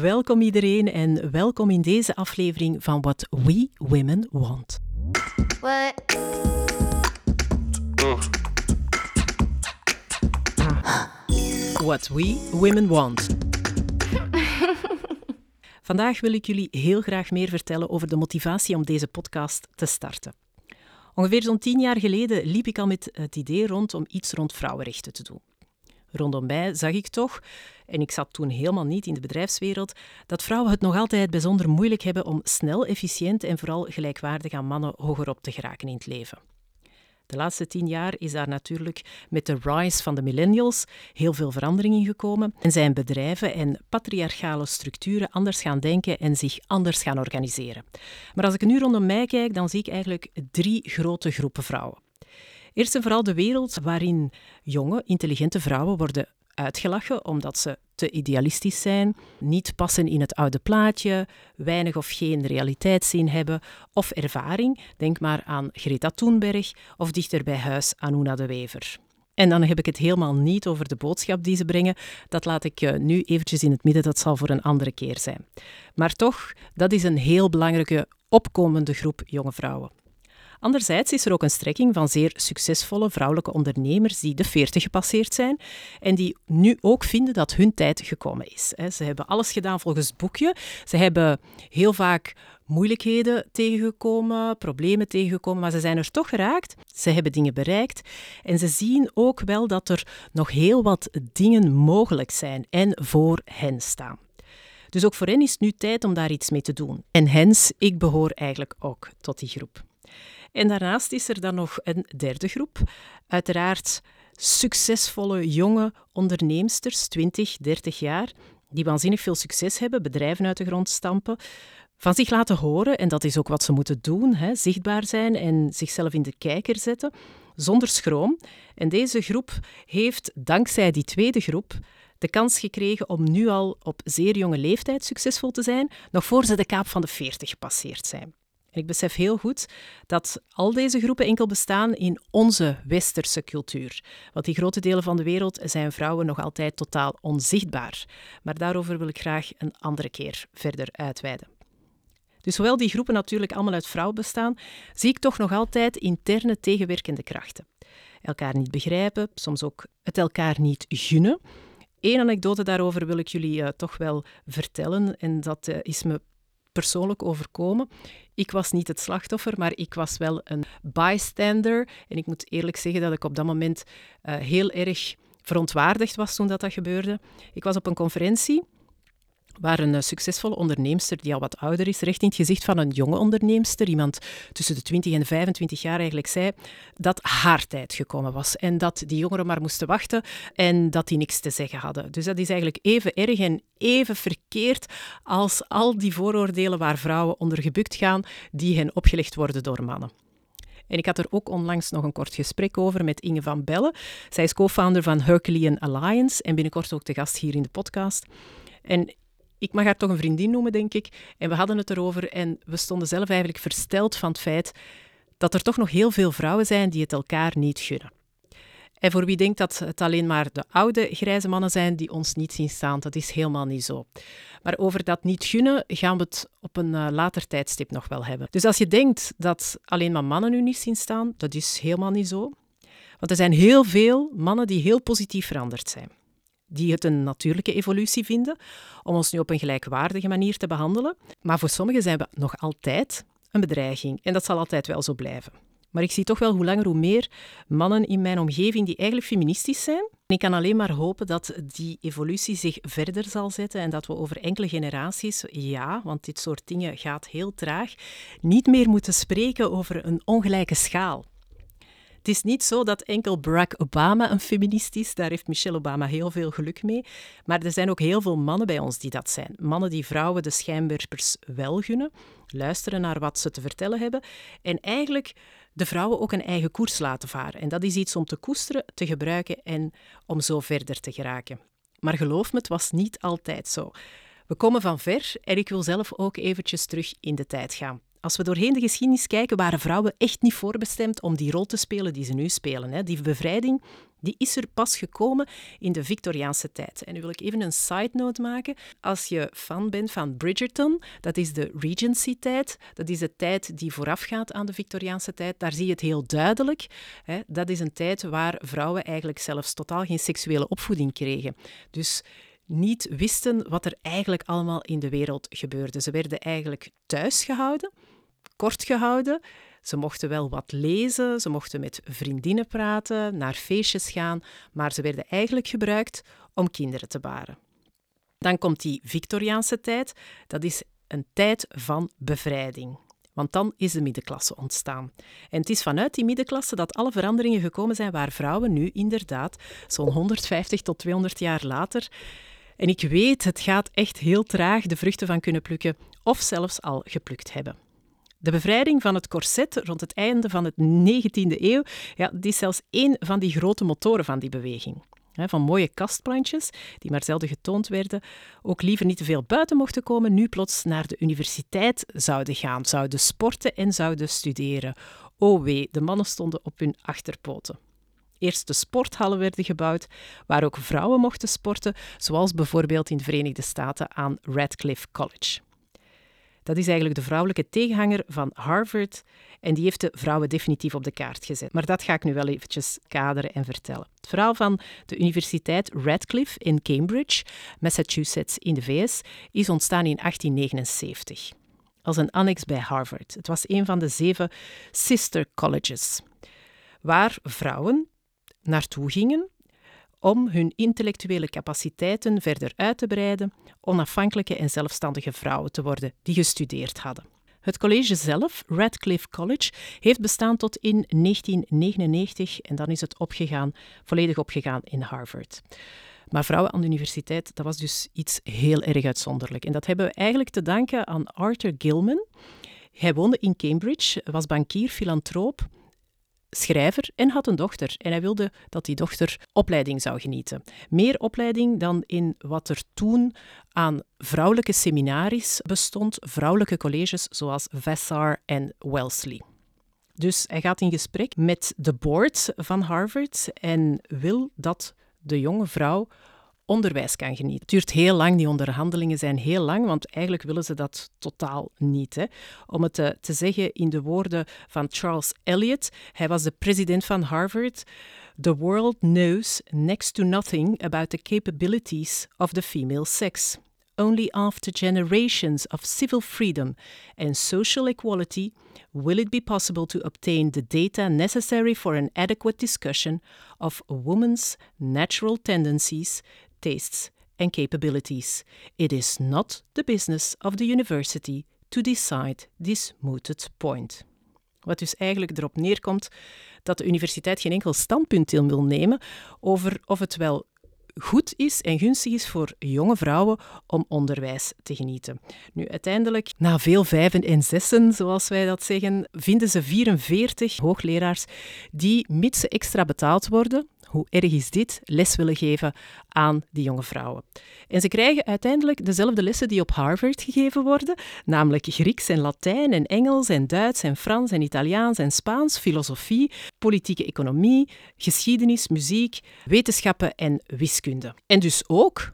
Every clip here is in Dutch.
Welkom iedereen en welkom in deze aflevering van What We Women Want. What? What We Women Want. Vandaag wil ik jullie heel graag meer vertellen over de motivatie om deze podcast te starten. Ongeveer zo'n tien jaar geleden liep ik al met het idee rond om iets rond vrouwenrechten te doen. Rondom mij zag ik toch, en ik zat toen helemaal niet in de bedrijfswereld, dat vrouwen het nog altijd bijzonder moeilijk hebben om snel, efficiënt en vooral gelijkwaardig aan mannen hogerop te geraken in het leven. De laatste tien jaar is daar natuurlijk met de rise van de millennials heel veel verandering in gekomen en zijn bedrijven en patriarchale structuren anders gaan denken en zich anders gaan organiseren. Maar als ik nu rondom mij kijk, dan zie ik eigenlijk drie grote groepen vrouwen. Eerst en vooral de wereld waarin jonge, intelligente vrouwen worden uitgelachen omdat ze te idealistisch zijn, niet passen in het oude plaatje, weinig of geen realiteitszin hebben of ervaring. Denk maar aan Greta Thunberg of dichter bij huis Anuna de Wever. En dan heb ik het helemaal niet over de boodschap die ze brengen. Dat laat ik eh, nu eventjes in het midden, dat zal voor een andere keer zijn. Maar toch, dat is een heel belangrijke opkomende groep jonge vrouwen. Anderzijds is er ook een strekking van zeer succesvolle vrouwelijke ondernemers die de 40 gepasseerd zijn en die nu ook vinden dat hun tijd gekomen is. Ze hebben alles gedaan volgens het boekje. Ze hebben heel vaak moeilijkheden tegengekomen, problemen tegengekomen, maar ze zijn er toch geraakt. Ze hebben dingen bereikt en ze zien ook wel dat er nog heel wat dingen mogelijk zijn en voor hen staan. Dus ook voor hen is het nu tijd om daar iets mee te doen. En hens, ik behoor eigenlijk ook tot die groep. En daarnaast is er dan nog een derde groep. Uiteraard succesvolle jonge onderneemsters, 20, 30 jaar, die waanzinnig veel succes hebben, bedrijven uit de grond stampen, van zich laten horen, en dat is ook wat ze moeten doen, hè, zichtbaar zijn en zichzelf in de kijker zetten, zonder schroom. En deze groep heeft dankzij die tweede groep de kans gekregen om nu al op zeer jonge leeftijd succesvol te zijn, nog voor ze de kaap van de 40 gepasseerd zijn. Ik besef heel goed dat al deze groepen enkel bestaan in onze westerse cultuur. Want in grote delen van de wereld zijn vrouwen nog altijd totaal onzichtbaar. Maar daarover wil ik graag een andere keer verder uitweiden. Dus hoewel die groepen natuurlijk allemaal uit vrouwen bestaan, zie ik toch nog altijd interne tegenwerkende krachten. Elkaar niet begrijpen, soms ook het elkaar niet gunnen. Eén anekdote daarover wil ik jullie uh, toch wel vertellen. En dat uh, is me persoonlijk overkomen. Ik was niet het slachtoffer, maar ik was wel een bystander. En ik moet eerlijk zeggen dat ik op dat moment uh, heel erg verontwaardigd was toen dat, dat gebeurde. Ik was op een conferentie waar een eh, succesvolle onderneemster die al wat ouder is, recht in het gezicht van een jonge onderneemster, iemand tussen de 20 en 25 jaar eigenlijk zei, dat haar tijd gekomen was en dat die jongeren maar moesten wachten en dat die niks te zeggen hadden. Dus dat is eigenlijk even erg en even verkeerd als al die vooroordelen waar vrouwen onder gebukt gaan, die hen opgelegd worden door mannen. En ik had er ook onlangs nog een kort gesprek over met Inge van Bellen. Zij is co-founder van Herculean Alliance en binnenkort ook de gast hier in de podcast. En ik mag haar toch een vriendin noemen, denk ik. En we hadden het erover en we stonden zelf eigenlijk versteld van het feit dat er toch nog heel veel vrouwen zijn die het elkaar niet gunnen. En voor wie denkt dat het alleen maar de oude grijze mannen zijn die ons niet zien staan, dat is helemaal niet zo. Maar over dat niet gunnen gaan we het op een uh, later tijdstip nog wel hebben. Dus als je denkt dat alleen maar mannen nu niet zien staan, dat is helemaal niet zo. Want er zijn heel veel mannen die heel positief veranderd zijn die het een natuurlijke evolutie vinden om ons nu op een gelijkwaardige manier te behandelen. Maar voor sommigen zijn we nog altijd een bedreiging en dat zal altijd wel zo blijven. Maar ik zie toch wel hoe langer hoe meer mannen in mijn omgeving die eigenlijk feministisch zijn. Ik kan alleen maar hopen dat die evolutie zich verder zal zetten en dat we over enkele generaties, ja, want dit soort dingen gaat heel traag, niet meer moeten spreken over een ongelijke schaal. Het is niet zo dat enkel Barack Obama een feminist is. Daar heeft Michelle Obama heel veel geluk mee. Maar er zijn ook heel veel mannen bij ons die dat zijn. Mannen die vrouwen de schijnwerpers wel gunnen, luisteren naar wat ze te vertellen hebben en eigenlijk de vrouwen ook een eigen koers laten varen. En dat is iets om te koesteren, te gebruiken en om zo verder te geraken. Maar geloof me, het was niet altijd zo. We komen van ver en ik wil zelf ook eventjes terug in de tijd gaan. Als we doorheen de geschiedenis kijken, waren vrouwen echt niet voorbestemd om die rol te spelen die ze nu spelen. Hè. Die bevrijding die is er pas gekomen in de Victoriaanse tijd. En nu wil ik even een side note maken. Als je fan bent van Bridgerton, dat is de Regency-tijd, dat is de tijd die voorafgaat aan de Victoriaanse tijd, daar zie je het heel duidelijk. Dat is een tijd waar vrouwen eigenlijk zelfs totaal geen seksuele opvoeding kregen. Dus niet wisten wat er eigenlijk allemaal in de wereld gebeurde. Ze werden eigenlijk thuis gehouden, kort gehouden. Ze mochten wel wat lezen, ze mochten met vriendinnen praten, naar feestjes gaan, maar ze werden eigenlijk gebruikt om kinderen te baren. Dan komt die Victoriaanse tijd. Dat is een tijd van bevrijding. Want dan is de middenklasse ontstaan. En het is vanuit die middenklasse dat alle veranderingen gekomen zijn waar vrouwen nu inderdaad, zo'n 150 tot 200 jaar later, en ik weet, het gaat echt heel traag de vruchten van kunnen plukken of zelfs al geplukt hebben. De bevrijding van het corset rond het einde van de 19e eeuw ja, die is zelfs één van die grote motoren van die beweging. Van mooie kastplantjes, die maar zelden getoond werden, ook liever niet te veel buiten mochten komen, nu plots naar de universiteit zouden gaan, zouden sporten en zouden studeren. Oh wee, de mannen stonden op hun achterpoten. Eerste sporthallen werden gebouwd, waar ook vrouwen mochten sporten, zoals bijvoorbeeld in de Verenigde Staten aan Radcliffe College. Dat is eigenlijk de vrouwelijke tegenhanger van Harvard en die heeft de vrouwen definitief op de kaart gezet. Maar dat ga ik nu wel eventjes kaderen en vertellen. Het verhaal van de Universiteit Radcliffe in Cambridge, Massachusetts in de VS, is ontstaan in 1879 als een annex bij Harvard. Het was een van de zeven sister colleges, waar vrouwen naartoe gingen om hun intellectuele capaciteiten verder uit te breiden, onafhankelijke en zelfstandige vrouwen te worden die gestudeerd hadden. Het college zelf, Radcliffe College, heeft bestaan tot in 1999 en dan is het opgegaan, volledig opgegaan in Harvard. Maar vrouwen aan de universiteit, dat was dus iets heel erg uitzonderlijk. En dat hebben we eigenlijk te danken aan Arthur Gilman. Hij woonde in Cambridge, was bankier, filantroop schrijver en had een dochter. En hij wilde dat die dochter opleiding zou genieten. Meer opleiding dan in wat er toen aan vrouwelijke seminaries bestond, vrouwelijke colleges zoals Vassar en Wellesley. Dus hij gaat in gesprek met de board van Harvard en wil dat de jonge vrouw onderwijs kan genieten. Het duurt heel lang, die onderhandelingen zijn heel lang, want eigenlijk willen ze dat totaal niet. Hè. Om het te, te zeggen in de woorden van Charles Eliot, hij was de president van Harvard. The world knows next to nothing about the capabilities of the female sex. Only after generations of civil freedom and social equality will it be possible to obtain the data necessary for an adequate discussion of a woman's natural tendencies, tastes, and capabilities. It is not the business of the university to decide this mooted point. Wat dus eigenlijk erop neerkomt dat de universiteit geen enkel standpunt wil nemen over of het wel goed is en gunstig is voor jonge vrouwen om onderwijs te genieten. Nu, uiteindelijk, na veel vijven en zessen, zoals wij dat zeggen, vinden ze 44 hoogleraars die, mits ze extra betaald worden, hoe erg is dit, les willen geven aan die jonge vrouwen. En ze krijgen uiteindelijk dezelfde lessen die op Harvard gegeven worden, namelijk Grieks en Latijn en Engels en Duits en Frans en Italiaans en Spaans, filosofie, politieke economie, geschiedenis, muziek, wetenschappen en wiskunde. En dus ook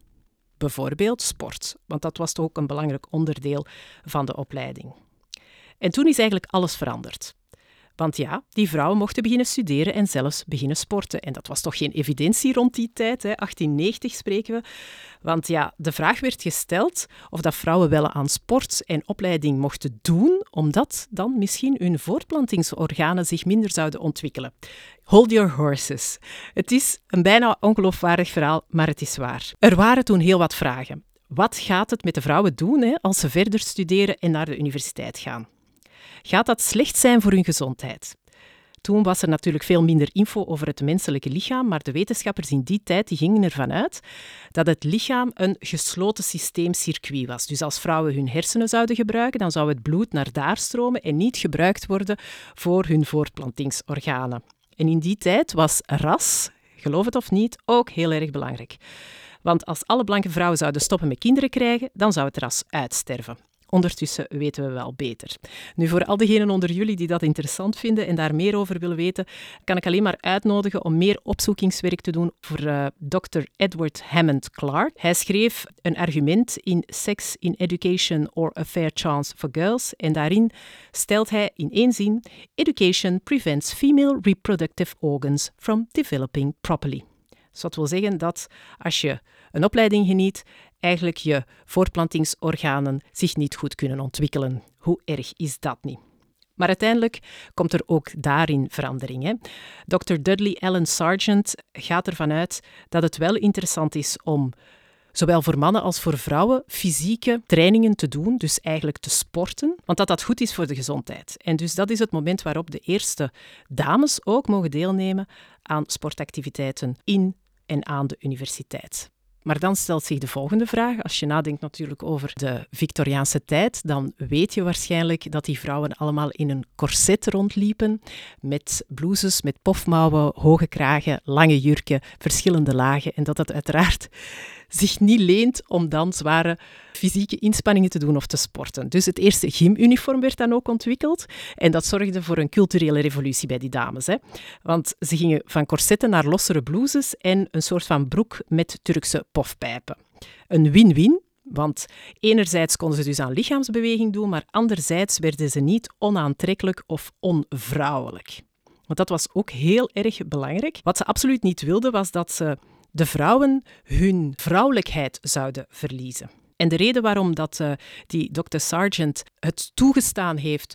bijvoorbeeld sport, want dat was toch ook een belangrijk onderdeel van de opleiding. En toen is eigenlijk alles veranderd. Want ja, die vrouwen mochten beginnen studeren en zelfs beginnen sporten. En dat was toch geen evidentie rond die tijd, hè? 1890 spreken we. Want ja, de vraag werd gesteld of dat vrouwen wel aan sport en opleiding mochten doen, omdat dan misschien hun voortplantingsorganen zich minder zouden ontwikkelen. Hold your horses. Het is een bijna ongeloofwaardig verhaal, maar het is waar. Er waren toen heel wat vragen. Wat gaat het met de vrouwen doen hè, als ze verder studeren en naar de universiteit gaan? Gaat dat slecht zijn voor hun gezondheid. Toen was er natuurlijk veel minder info over het menselijke lichaam, maar de wetenschappers in die tijd die gingen ervan uit dat het lichaam een gesloten systeemcircuit was. Dus als vrouwen hun hersenen zouden gebruiken, dan zou het bloed naar daar stromen en niet gebruikt worden voor hun voortplantingsorganen. En in die tijd was ras, geloof het of niet, ook heel erg belangrijk. Want als alle blanke vrouwen zouden stoppen met kinderen krijgen, dan zou het ras uitsterven. Ondertussen weten we wel beter. Nu, voor al diegenen onder jullie die dat interessant vinden en daar meer over willen weten, kan ik alleen maar uitnodigen om meer opzoekingswerk te doen voor eh, Dr. Edward Hammond Clark. Hij schreef een argument in Sex in Education or a Fair Chance for Girls en daarin stelt hij in één zin: Education prevents female reproductive organs from developing properly. Dus dat wil zeggen dat als je een opleiding geniet, eigenlijk je voortplantingsorganen zich niet goed kunnen ontwikkelen. Hoe erg is dat niet? Maar uiteindelijk komt er ook daarin verandering. Dr. Dudley Allen Sargent gaat ervan uit dat het wel interessant is om zowel voor mannen als voor vrouwen fysieke trainingen te doen, dus eigenlijk te sporten, want dat dat goed is voor de gezondheid. En dus dat is het moment waarop de eerste dames ook mogen deelnemen aan sportactiviteiten in en aan de universiteit. Maar dan stelt zich de volgende vraag. Als je nadenkt natuurlijk over de Victoriaanse tijd, dan weet je waarschijnlijk dat die vrouwen allemaal in een corset rondliepen, met blouses, met pofmouwen, hoge kragen, lange jurken, verschillende lagen. En dat dat uiteraard zich niet leent om dan zware fysieke inspanningen te doen of te sporten. Dus het eerste gymuniform werd dan ook ontwikkeld en dat zorgde voor een culturele revolutie bij die dames. Hè. Want ze gingen van corsetten naar lossere blouses en een soort van broek met Turkse pofpijpen. Een win-win, want enerzijds konden ze dus aan lichaamsbeweging doen, maar anderzijds werden ze niet onaantrekkelijk of onvrouwelijk. Want dat was ook heel erg belangrijk. Wat ze absoluut niet wilden, was dat ze de vrouwen hun vrouwelijkheid zouden verliezen. En de reden waarom dat, uh, die Dr. Sargent het toegestaan heeft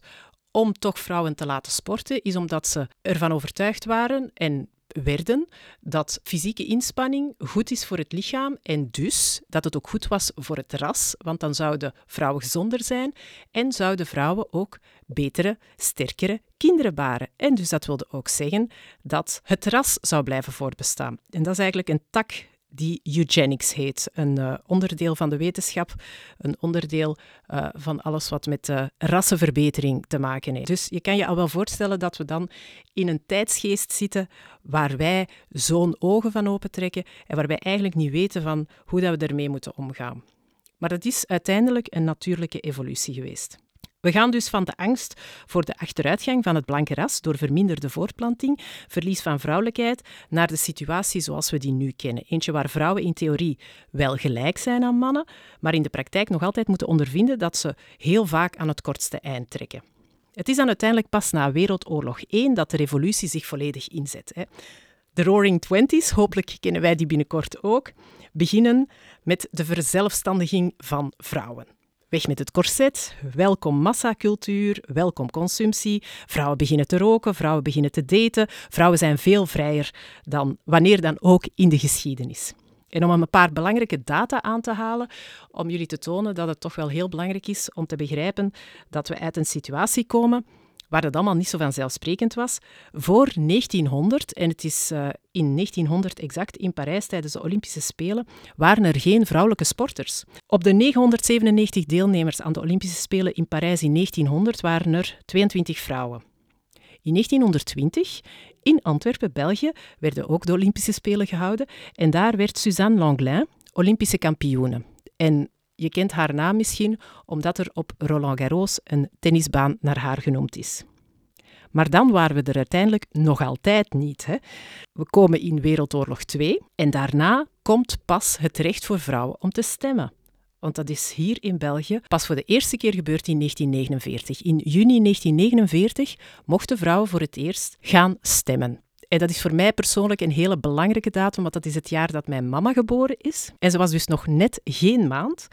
om toch vrouwen te laten sporten, is omdat ze ervan overtuigd waren en werden dat fysieke inspanning goed is voor het lichaam en dus dat het ook goed was voor het ras, want dan zouden vrouwen gezonder zijn en zouden vrouwen ook betere, sterkere kinderen baren. En dus dat wilde ook zeggen dat het ras zou blijven voortbestaan. En dat is eigenlijk een tak die eugenics heet. Een uh, onderdeel van de wetenschap, een onderdeel uh, van alles wat met uh, rassenverbetering te maken heeft. Dus je kan je al wel voorstellen dat we dan in een tijdsgeest zitten waar wij zo'n ogen van opentrekken en waar wij eigenlijk niet weten van hoe dat we ermee moeten omgaan. Maar dat is uiteindelijk een natuurlijke evolutie geweest. We gaan dus van de angst voor de achteruitgang van het blanke ras door verminderde voortplanting, verlies van vrouwelijkheid, naar de situatie zoals we die nu kennen. Eentje waar vrouwen in theorie wel gelijk zijn aan mannen, maar in de praktijk nog altijd moeten ondervinden dat ze heel vaak aan het kortste eind trekken. Het is dan uiteindelijk pas na Wereldoorlog I dat de revolutie zich volledig inzet. Hè. De Roaring Twenties, hopelijk kennen wij die binnenkort ook, beginnen met de verzelfstandiging van vrouwen. Weg met het corset, welkom massacultuur, welkom consumptie. Vrouwen beginnen te roken, vrouwen beginnen te daten. Vrouwen zijn veel vrijer dan wanneer dan ook in de geschiedenis. En om een paar belangrijke data aan te halen, om jullie te tonen dat het toch wel heel belangrijk is om te begrijpen dat we uit een situatie komen waar het allemaal niet zo vanzelfsprekend was. Voor 1900, en het is uh, in 1900 exact in Parijs tijdens de Olympische Spelen, waren er geen vrouwelijke sporters. Op de 997 deelnemers aan de Olympische Spelen in Parijs in 1900 waren er 22 vrouwen. In 1920, in Antwerpen, België, werden ook de Olympische Spelen gehouden en daar werd Suzanne Langlin Olympische kampioene. En je kent haar naam misschien omdat er op Roland Garros een tennisbaan naar haar genoemd is. Maar dan waren we er uiteindelijk nog altijd niet. Hè. We komen in Wereldoorlog II en daarna komt pas het recht voor vrouwen om te stemmen. Want dat is hier in België pas voor de eerste keer gebeurd in 1949. In juni 1949 mochten vrouwen voor het eerst gaan stemmen. En dat is voor mij persoonlijk een hele belangrijke datum, want dat is het jaar dat mijn mama geboren is. En ze was dus nog net geen maand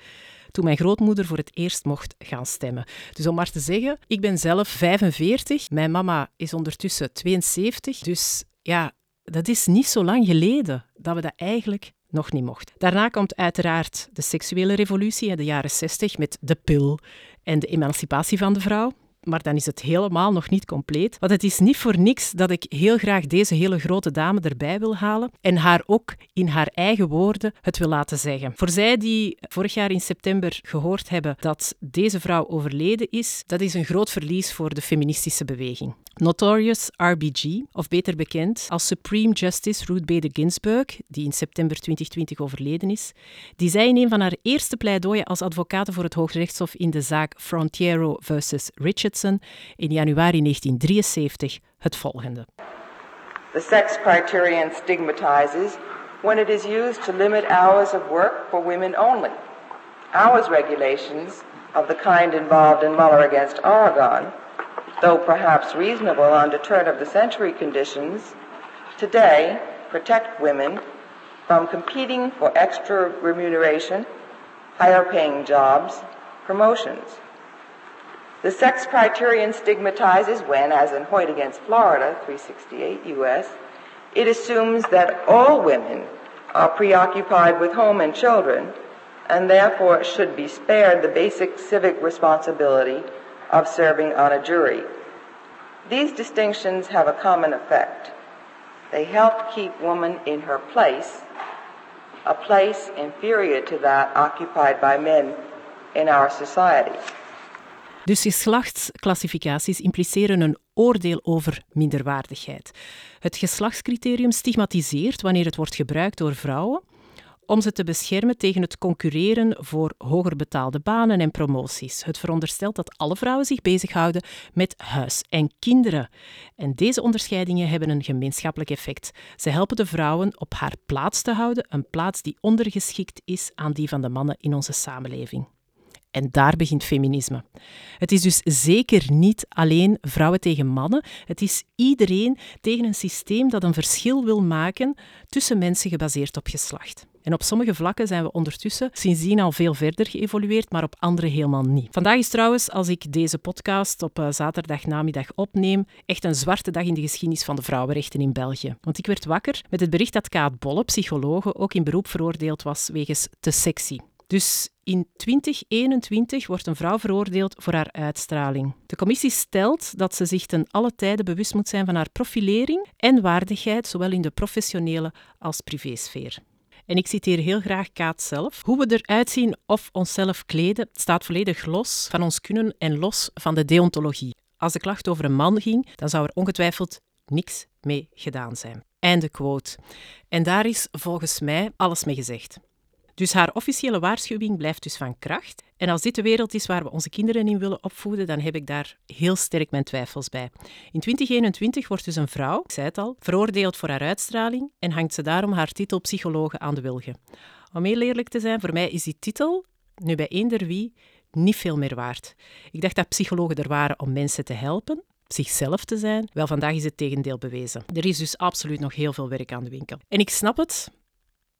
toen mijn grootmoeder voor het eerst mocht gaan stemmen. Dus om maar te zeggen, ik ben zelf 45, mijn mama is ondertussen 72. Dus ja, dat is niet zo lang geleden dat we dat eigenlijk nog niet mochten. Daarna komt uiteraard de seksuele revolutie in de jaren 60 met de pil en de emancipatie van de vrouw. Maar dan is het helemaal nog niet compleet. Want het is niet voor niks dat ik heel graag deze hele grote dame erbij wil halen en haar ook in haar eigen woorden het wil laten zeggen. Voor zij die vorig jaar in september gehoord hebben dat deze vrouw overleden is, dat is een groot verlies voor de feministische beweging. Notorious RBG, of beter bekend als Supreme Justice Ruth Bader Ginsburg, die in september 2020 overleden is, die zei in een van haar eerste pleidooien als advocaat voor het Hoogrechtshof in de zaak Frontiero versus In januari 1973 het volgende. The sex criterion stigmatizes when it is used to limit hours of work for women only. Hours regulations of the kind involved in Muller against Oregon though perhaps reasonable under turn of the century conditions, today protect women from competing for extra remuneration, higher paying jobs, promotions. The sex criterion stigmatizes when, as in Hoyt against Florida, 368 U.S., it assumes that all women are preoccupied with home and children and therefore should be spared the basic civic responsibility of serving on a jury. These distinctions have a common effect. They help keep woman in her place, a place inferior to that occupied by men in our society. Dus geslachtsclassificaties impliceren een oordeel over minderwaardigheid. Het geslachtscriterium stigmatiseert wanneer het wordt gebruikt door vrouwen om ze te beschermen tegen het concurreren voor hoger betaalde banen en promoties. Het veronderstelt dat alle vrouwen zich bezighouden met huis en kinderen. En deze onderscheidingen hebben een gemeenschappelijk effect. Ze helpen de vrouwen op haar plaats te houden, een plaats die ondergeschikt is aan die van de mannen in onze samenleving. En daar begint feminisme. Het is dus zeker niet alleen vrouwen tegen mannen. Het is iedereen tegen een systeem dat een verschil wil maken tussen mensen gebaseerd op geslacht. En op sommige vlakken zijn we ondertussen sindsdien al veel verder geëvolueerd, maar op andere helemaal niet. Vandaag is trouwens, als ik deze podcast op uh, zaterdagnamiddag opneem, echt een zwarte dag in de geschiedenis van de vrouwenrechten in België. Want ik werd wakker met het bericht dat Kaat Bolle, psychologe, ook in beroep veroordeeld was wegens te sexy. Dus in 2021 wordt een vrouw veroordeeld voor haar uitstraling. De commissie stelt dat ze zich ten alle tijde bewust moet zijn van haar profilering en waardigheid, zowel in de professionele als privésfeer. En ik citeer heel graag Kaat zelf. Hoe we eruit zien of onszelf kleden staat volledig los van ons kunnen en los van de deontologie. Als de klacht over een man ging, dan zou er ongetwijfeld niks mee gedaan zijn. Einde quote. En daar is volgens mij alles mee gezegd. Dus haar officiële waarschuwing blijft dus van kracht. En als dit de wereld is waar we onze kinderen in willen opvoeden, dan heb ik daar heel sterk mijn twijfels bij. In 2021 wordt dus een vrouw, ik zei het al, veroordeeld voor haar uitstraling en hangt ze daarom haar titel psychologe aan de wilgen. Om heel eerlijk te zijn, voor mij is die titel, nu bij eender wie, niet veel meer waard. Ik dacht dat psychologen er waren om mensen te helpen, zichzelf te zijn. Wel, vandaag is het tegendeel bewezen. Er is dus absoluut nog heel veel werk aan de winkel. En ik snap het,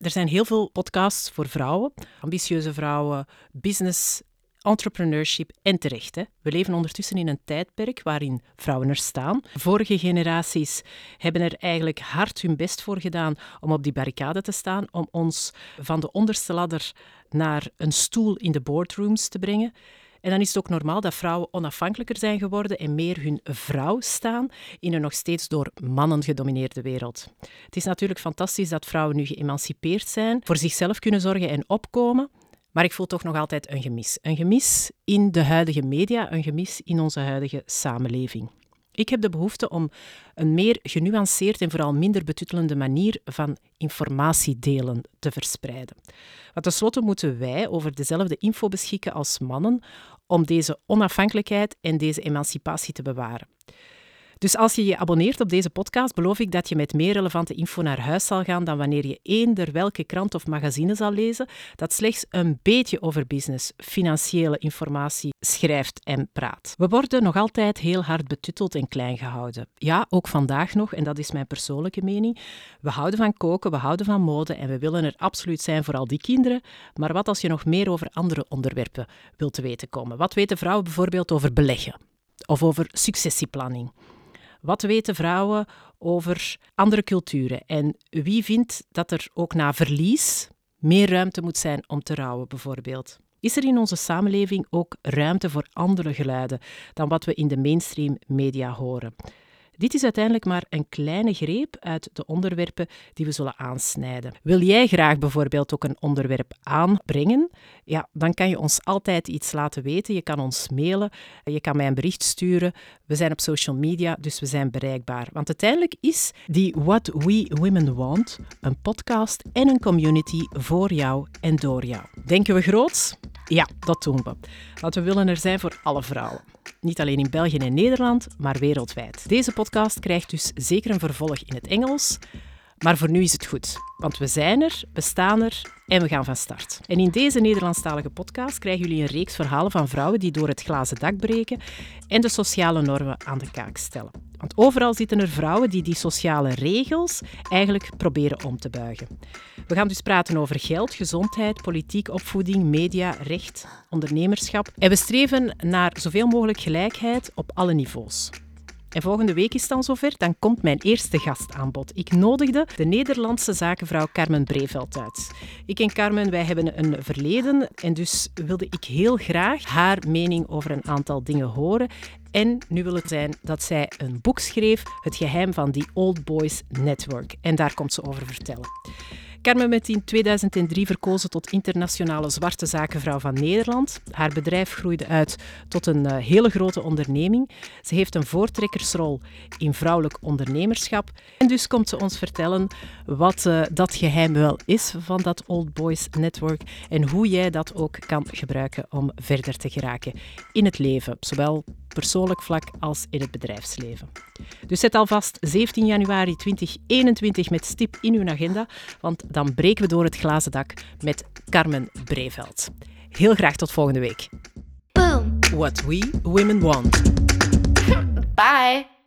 er zijn heel veel podcasts voor vrouwen, ambitieuze vrouwen, business, entrepreneurship en terecht. Hè. We leven ondertussen in een tijdperk waarin vrouwen er staan. Vorige generaties hebben er eigenlijk hard hun best voor gedaan om op die barricade te staan, om ons van de onderste ladder naar een stoel in de boardrooms te brengen. En dan is het ook normaal dat vrouwen onafhankelijker zijn geworden en meer hun vrouw staan in een nog steeds door mannen gedomineerde wereld. Het is natuurlijk fantastisch dat vrouwen nu geëmancipeerd zijn, voor zichzelf kunnen zorgen en opkomen. Maar ik voel toch nog altijd een gemis. Een gemis in de huidige media, een gemis in onze huidige samenleving. Ik heb de behoefte om een meer genuanceerd en vooral minder betuttelende manier van informatiedelen te verspreiden. Want tenslotte moeten wij over dezelfde info beschikken als mannen om deze onafhankelijkheid en deze emancipatie te bewaren. Dus als je je abonneert op deze podcast, beloof ik dat je met meer relevante info naar huis zal gaan dan wanneer je eender welke krant of magazine zal lezen dat slechts een beetje over business, financiële informatie schrijft en praat. We worden nog altijd heel hard betutteld en klein gehouden. Ja, ook vandaag nog, en dat is mijn persoonlijke mening. We houden van koken, we houden van mode en we willen er absoluut zijn voor al die kinderen. Maar wat als je nog meer over andere onderwerpen wilt te weten komen? Wat weten vrouwen bijvoorbeeld over beleggen? Of over successieplanning? Wat weten vrouwen over andere culturen? En wie vindt dat er ook na verlies meer ruimte moet zijn om te rouwen, bijvoorbeeld? is er in onze samenleving ook ruimte voor andere geluiden dan wat we in de mainstream media horen. Dit is uiteindelijk maar een kleine greep uit de onderwerpen die we zullen aansnijden. Wil jij graag bijvoorbeeld ook een onderwerp aanbrengen? Ja, dan kan je ons altijd iets laten weten. Je kan ons mailen, je kan mij een bericht sturen. We zijn op social media, dus we zijn bereikbaar. Want uiteindelijk is die What We Women Want een podcast en een community voor jou en door jou. Denken we groots? Ja, dat doen we. Want we willen er zijn voor alle vrouwen. Niet alleen in België en Nederland, maar wereldwijd. Deze podcast krijgt dus zeker een vervolg in het Engels. Maar voor nu is het goed, want we zijn er, we staan er en we gaan van start. En in deze Nederlandstalige podcast krijgen jullie een reeks verhalen van vrouwen die door het glazen dak breken en de sociale normen aan de kaak stellen. Want overal zitten er vrouwen die die sociale regels eigenlijk proberen om te buigen. We gaan dus praten over geld, gezondheid, politiek, opvoeding, media, recht, ondernemerschap. En we streven naar zoveel mogelijk gelijkheid op alle niveaus. En volgende week is het dan zover, dan komt mijn eerste gast aan bod. Ik nodigde de Nederlandse zakenvrouw Carmen Breveld uit. Ik en Carmen, wij hebben een verleden en dus wilde ik heel graag haar mening over een aantal dingen horen. En nu wil het zijn dat zij een boek schreef, Het geheim van die Old Boys Network. En daar komt ze over vertellen. Carmen werd in 2003 verkozen tot internationale zwarte zakenvrouw van Nederland. Haar bedrijf groeide uit tot een uh, hele grote onderneming. Ze heeft een voortrekkersrol in vrouwelijk ondernemerschap. En dus komt ze ons vertellen wat uh, dat geheim wel is van dat Old Boys Network en hoe jij dat ook kan gebruiken om verder te geraken in het leven, zowel persoonlijk vlak als in het bedrijfsleven. Dus zet alvast 17 januari 2021 met stip in uw agenda, want dan breken we door het glazen dak met Carmen Breveld. Heel graag tot volgende week. Boom. What we women want. Bye.